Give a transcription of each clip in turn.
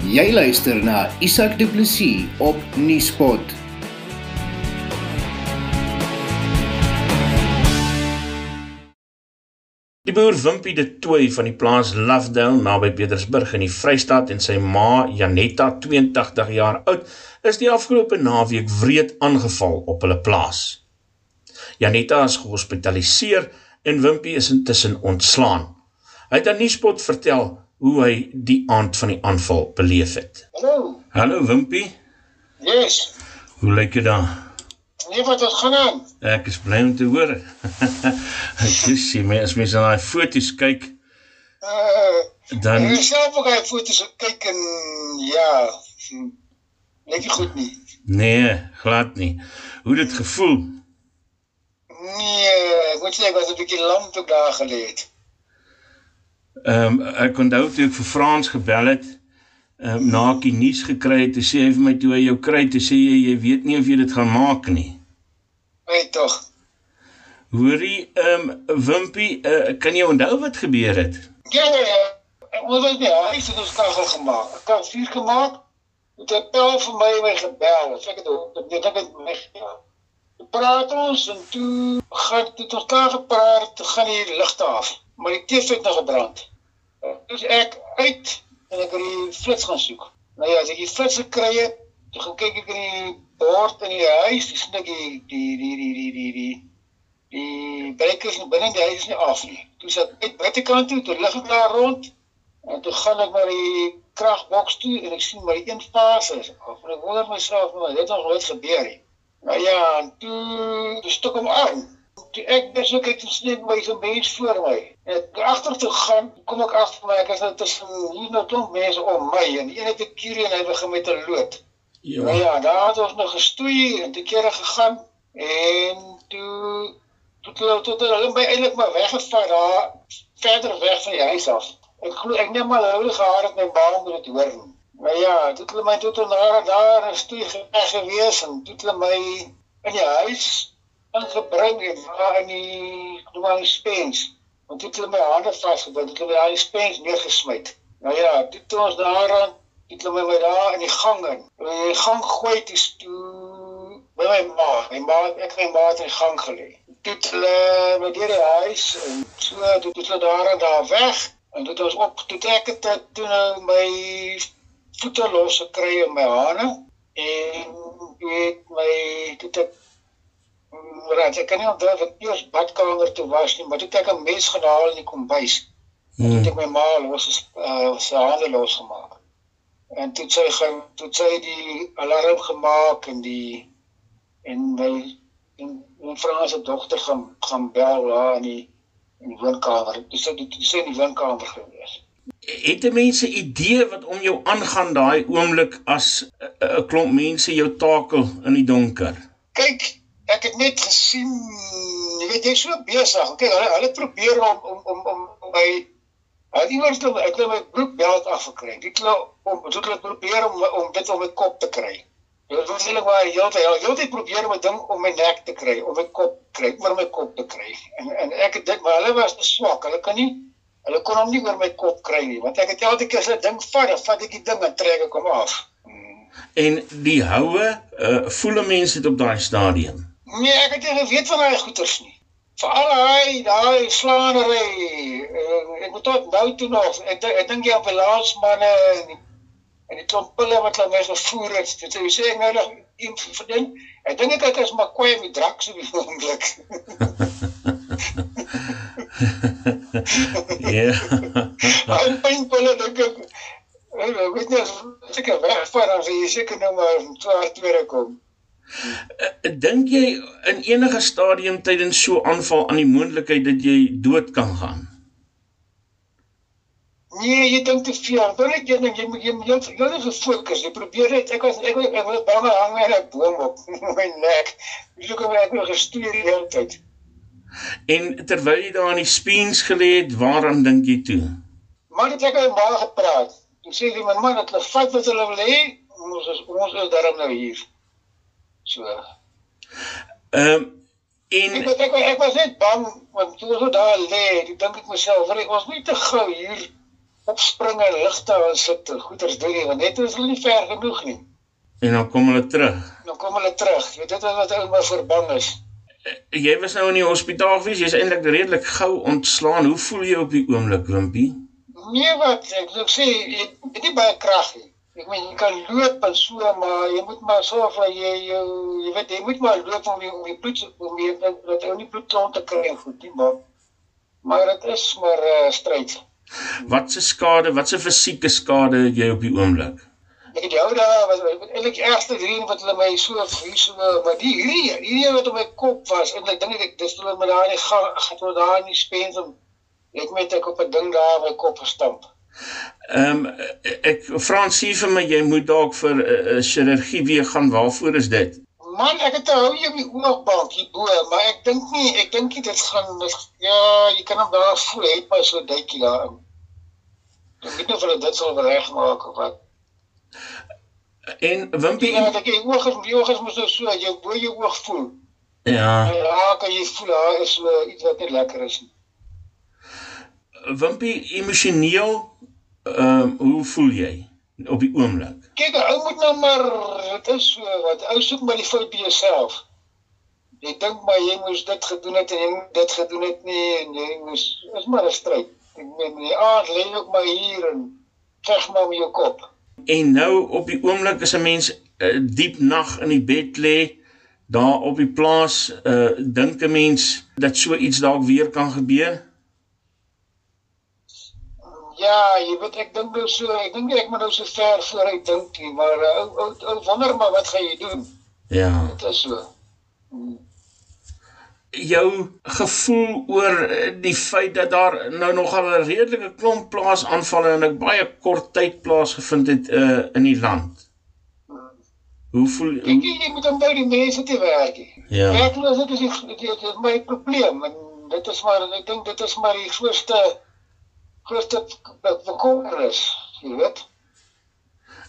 Jy luister na Isak Du Plessis op Nieuwspot. Die boer Wimpie de Tooi van die plaas Lovedale naby Petersburg in die Vrystaat en sy ma Janetta 82 jaar oud is die afgelope naweek wreed aangeval op hulle plaas. Janetta is gehospitaliseer en Wimpie is intussen ontslaan. Hy het aan Nuuspot vertel hoe hy die aand van die aanval beleef het. Hallo. Hallo Wimpie. Yes. Hoe lyk jy dan? Nee, wat het gaan aan? Ek is bly om te hoor. Ek sê my as mens na daai foto's kyk, Uh, dan ek self ook hy foto's kyk en ja, lyk nie goed nie. nee, glad nie. Hoe dit gevoel? Nee, ek moet sê ek was 'n bietjie lam toe ek daar gelê het. Ehm um, ek onthou toe ek vir Frans gebel het, ehm um, na ek die nuus gekry het, sê hy vir my toe hy jou kry, toe sê jy jy weet nie of jy dit gaan maak nie. Weet tog. Hoorie, ehm um, Wimpie, uh, kan jy onthou wat gebeur het? Ja, ja, ja. Moet net nie, hy het ons kachel gemaak. Ek het vuur gemaak. Het 'n pel vir my my gebel. Ek het dit dit het my ja. Praat ons en toe gaan dit ons klaar gepraat, gaan die ligte af. Maar die TV het nog gebrand. Dus ek uit en ek het die flits gaan soek. Nou ja, as ek die flits gekry het, toe gaan kyk ek in die bord in die huis, dis net die die die die die die die die breekers binne in die huis is nie af nie. Toe sit ek buitekant toe, toe lig ek daar rond en toe gaan ek na die kragboks toe en ek sien my een fase is af. En ek wonder myself, maar dit het nog nooit gebeur nie. Nou ja, en toe toe stuk hom aan. Toe ek dis ook ek sien my so mens voor my. Ek agter toe gaan, kom ek agter my, ek is nou tussen hier nou klomp mense om my en een het 'n kurie en hy begin met 'n lood. Nou ja, daar het ons nog gestoei en te kere gegaan en toe toe toe toe hulle my eintlik maar weggevat daar verder weg van die huis af. Ek glo ek neem maar hulle gehad het my baan moet dit hoor. Maar ja, toe het hulle my toe toe daar stoei weg gewees en toe het hulle my in die huis ingebring en daar in die noem maar spens. Want toe het hulle my hande vasgebind, het hulle my die spens neergesmyt. Nou ja, toe toe ons daaraan het hulle my daar in die gang in. In die gang gooi toe toe by my ma. My ma, ek en my ma het in die gang gelê. Toe het hulle my deur die huis en so toe het hulle daar en daar weg en het ons op toe trek het dit toe nou my voete los gekry in my hande en weet my toe het ek Raad, ek kan nie onthou wat eers badkamer toe was nie, maar toe het ek 'n mes gehaal in die kombuis. Hmm. Toe het ek my ma los uh, sy hande losgemaak. En toe sy gaan toe sy die alarm gemaak en die en my en my vrou se dogter gaan gaan bel daar in die in die woonkamer. Dis sy dis sy in die woonkamer gewees. Het 'n mens 'n idee wat om jou aangaan daai oomblik as 'n uh, klomp mense jou takel in die donker? Kyk, ek het net gesien, jy weet jy's so besig. Kyk, hulle hulle probeer om om om om, my Hy iewers toe ek het my broekbeld afgekry. Dit hulle om dit hulle probeer om om dit op my kop te kry. Dit was eintlik waar hy heeltyd hy heeltyd probeer om 'n ding om my nek te kry, om my kop kry, oor my kop te kry. En en ek het dit maar hulle was te swak. Hulle kan nie hulle kon hom nie oor my kop kry nie, want ek het elke keer as 'n ding vat, dan vat ek die ding en trek ek hom af. En die houe, uh, voel mense dit op daai stadium? Nee, ek het nie geweet van daai goeters nie. Veral hy, daai slaanery. Uh, ek moet tot nou toe nog. Ek ek dink die ambulansmanne en die, en die klomp pille wat hulle my gevoer het. Dit sê sê ek nou nog een verdien. Ek dink ek is maar kwai met draks op die oomblik. Ja. Hy pynpille dink ek. Ek weet nie as ek wegvaar dan sê jy seker nou maar swaar tweede kom. Uh, Dink jy in enige stadium tydens so aanval aan die moontlikheid dat jy dood kan gaan? Nee, jy dink te veel. Dan net jy dink jy moet jy moet jy moet gefokus. Jy probeer net ek was ek was ek was bang hang in 'n boom op my nek. Dis ook ek nog gestuur die hele tyd. En terwyl jy daar in die speens gelê het, waaraan dink jy toe? Maar dit ek het baie gepraat. Ek sê vir my man dat hulle vat wat hulle wil hê. Ons is ons is daarom nou hier. So. Ehm um, Ek en ek, ek, ek was net bang want toe ons daar lê, ek dink ek myself, "Ry, ons moet te gou hier opspring en ligte en sit goeders doen nie, want net is hulle nie ver genoeg nie. En dan kom hulle terug. Dan kom hulle terug. Jy weet dit is wat ou maar verbang is. Jy was nou in die hospitaal gewees, jy's eintlik redelik gou ontslaan. Hoe voel jy op die oomblik, Wimpie? Nee wat, ek sou sê jy het nie baie krag nie. Ek meen jy kan loop en so, maar jy moet maar sorg dat jy jou jy weet jy moet maar loop om die om die bloed om die dat jy nie bloed rond te kry en goed nie, maar maar dit is maar 'n uh, stryd. Wat se skade, wat se fisieke skade het jy op die oomblik? Ek het jou daar was eintlik eerste drie wat hulle my so hier so maar die hierdie hierdie wat op my kop was en ek dink ek dis hulle met daai gaan tot daar in die spensum ek met ek op 'n ding daar op my kop gestamp. Ehm um, ek Fransie vir my jy moet dalk vir 'n uh, uh, chirurgie weer gaan. Waarvoor is dit? Man, ek het hou jy op die oogbank hier bo, maar ek dink nie ek dink dit gaan ja, jy kan hom daar voel, het maar so duitjie daar. Ek weet nie of hulle dit sal regmaak of wat. En Wimpie, ja, ek kyk oog is die oog is mos nou so, jy bo jou oog voel. Ja. Ja, kan jy voel daar is so iets wat net lekker is. Wimpie, emosioneel, ehm um, hoe voel jy op die oomblik? Kyk, ou moet nou maar dit is so wat ou soek maar die fout by jouself. Jy dink maar jy moes dit gedoen het en jy moet dit gedoen het nie en jy moes is maar 'n stryd. Ek meen die aard lê ook maar hier en veg maar met jou kop. En nou op die oomblik is 'n mens uh, diep nag in die bed lê daar op die plaas, uh dink 'n mens dat so iets dalk weer kan gebeur? Ja, jy weet ek dink nou so, ek dink ek moet nou so ver vooruit dink nie, maar ou uh, ou ou wonder maar wat gaan jy doen? Ja. Dit is so. Hmm jou gevoel oor eh, die feit dat daar nou nogal 'n redelike klomp plaasaanvalle en ek baie kort tyd plaasgevind het uh, in die land. Hoe voel jy? Ek jy moet dan by die mense te werk. Ja. Werkloos dit is dit is my probleem en dit is maar ek dink dit is maar die grootste grootste bekommernis, jy weet.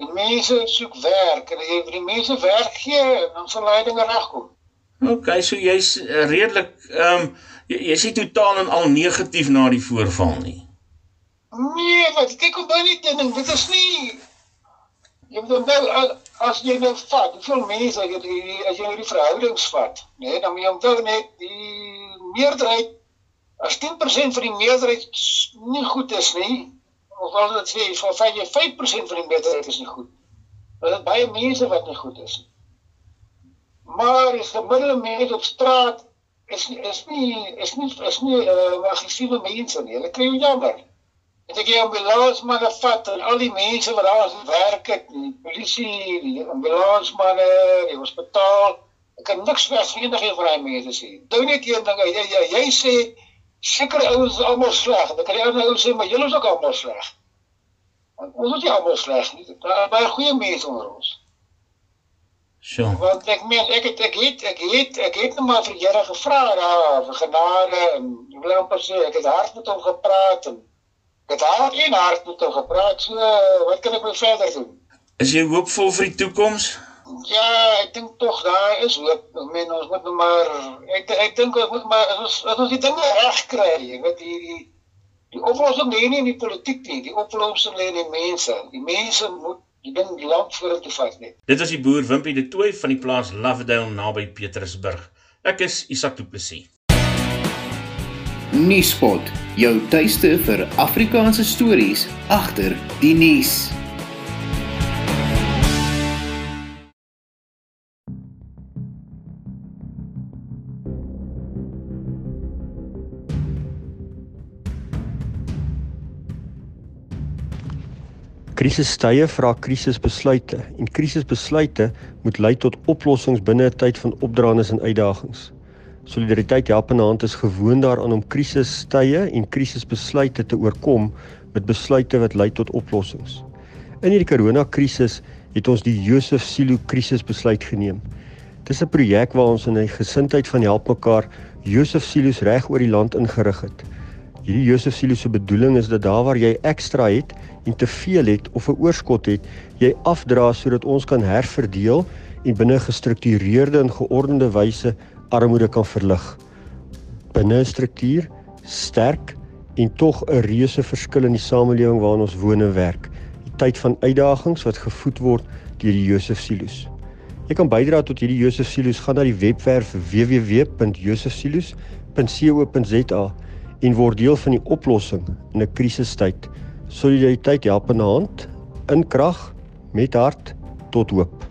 Die mense soek werk en as jy die mense werk gee, dan sal hulle dinge regkom. OK, so jy's uh, redelik ehm um, jy, jy sê totaal en al negatief na die voorval nie. Nee, wat kyk op daai ding, dit is nie jy moet nou as jy nou vat, hoeveel mense as jy as jy nou die verhoudings vat, nee, dan moet jy onthou net die meerderheid as 10% van die meerderheid nie goed is nie, of al dit sê van jy 5% van die meerderheid is nie goed. Dat dit baie mense wat nie goed is nie. Maar die gemiddelde mens op straat is is nie is nie is nie uh, aggressiewe mense nie. Hulle kry jou jammer. Ek jy ambulansmanne vat en al die mense wat daar werk het, die polisie, die ambulansmanne, die hospitaal, ek kan niks vir enige van daai mense sê. Dou net een ding, jy jy, jy sê seker ouens almal sleg. Dan kan jy nou sê maar julle is ook almal sleg. Ons is nie almal sleg nie. Daar is baie goeie mense onder ons. So. Want ek meen ek het ek het ek het ek het net maar vir Here gevra daar vir genade en ek wil amper sê ek het hard met hom gepraat en ek het hard en hard met hom gepraat. So wat kan ek nou verder doen? Is jy hoopvol vir die toekoms? Ja, ek dink tog daar is hoop. Ek meen ons moet nou maar ek ek dink ons moet maar ons ons die dinge reg kry. Jy weet hierdie die oplossing lê nie in die politiek nie. Die oplossing lê in die mense. Die mense moet die ding lank vorentoe vat net. Dit is die boer Wimpie de Tooi van die plaas Lovedale naby Petersburg. Ek is Isak Du Plessis. Nuuspot, jou tuiste vir Afrikaanse stories agter die nuus. Krisistye vra krisisbesluite en krisisbesluite moet lei tot oplossings binne 'n tyd van opdraandes en uitdagings. Solidariteit help in hand is gewoond daaraan om krisistye en krisisbesluite te oorkom met besluite wat lei tot oplossings. In hierdie koronakrisis het ons die Josef Silo krisisbesluit geneem. Dis 'n projek waar ons in 'n gesindheid van help mekaar Josef Silo's reg oor die land ingerig het. Hierdie Josef Silo se bedoeling is dat daar waar jy ekstra het en te veel het of 'n oorskot het, jy afdra sodat ons kan herverdeel en binne gestruktureerde en geordende wyse armoede kan verlig. Binne 'n struktuur, sterk en tog 'n reuse verskil in die samelewing waarin ons woon en werk. Die tyd van uitdagings wat gevoed word deur die Josef Silo's. Jy kan bydra tot hierdie Josef Silo's gaan na die webwerf www.josefsilo's.co.za en word deel van die oplossing in 'n krisistyd. Solidariteit helpende hand in krag met hart tot hoop.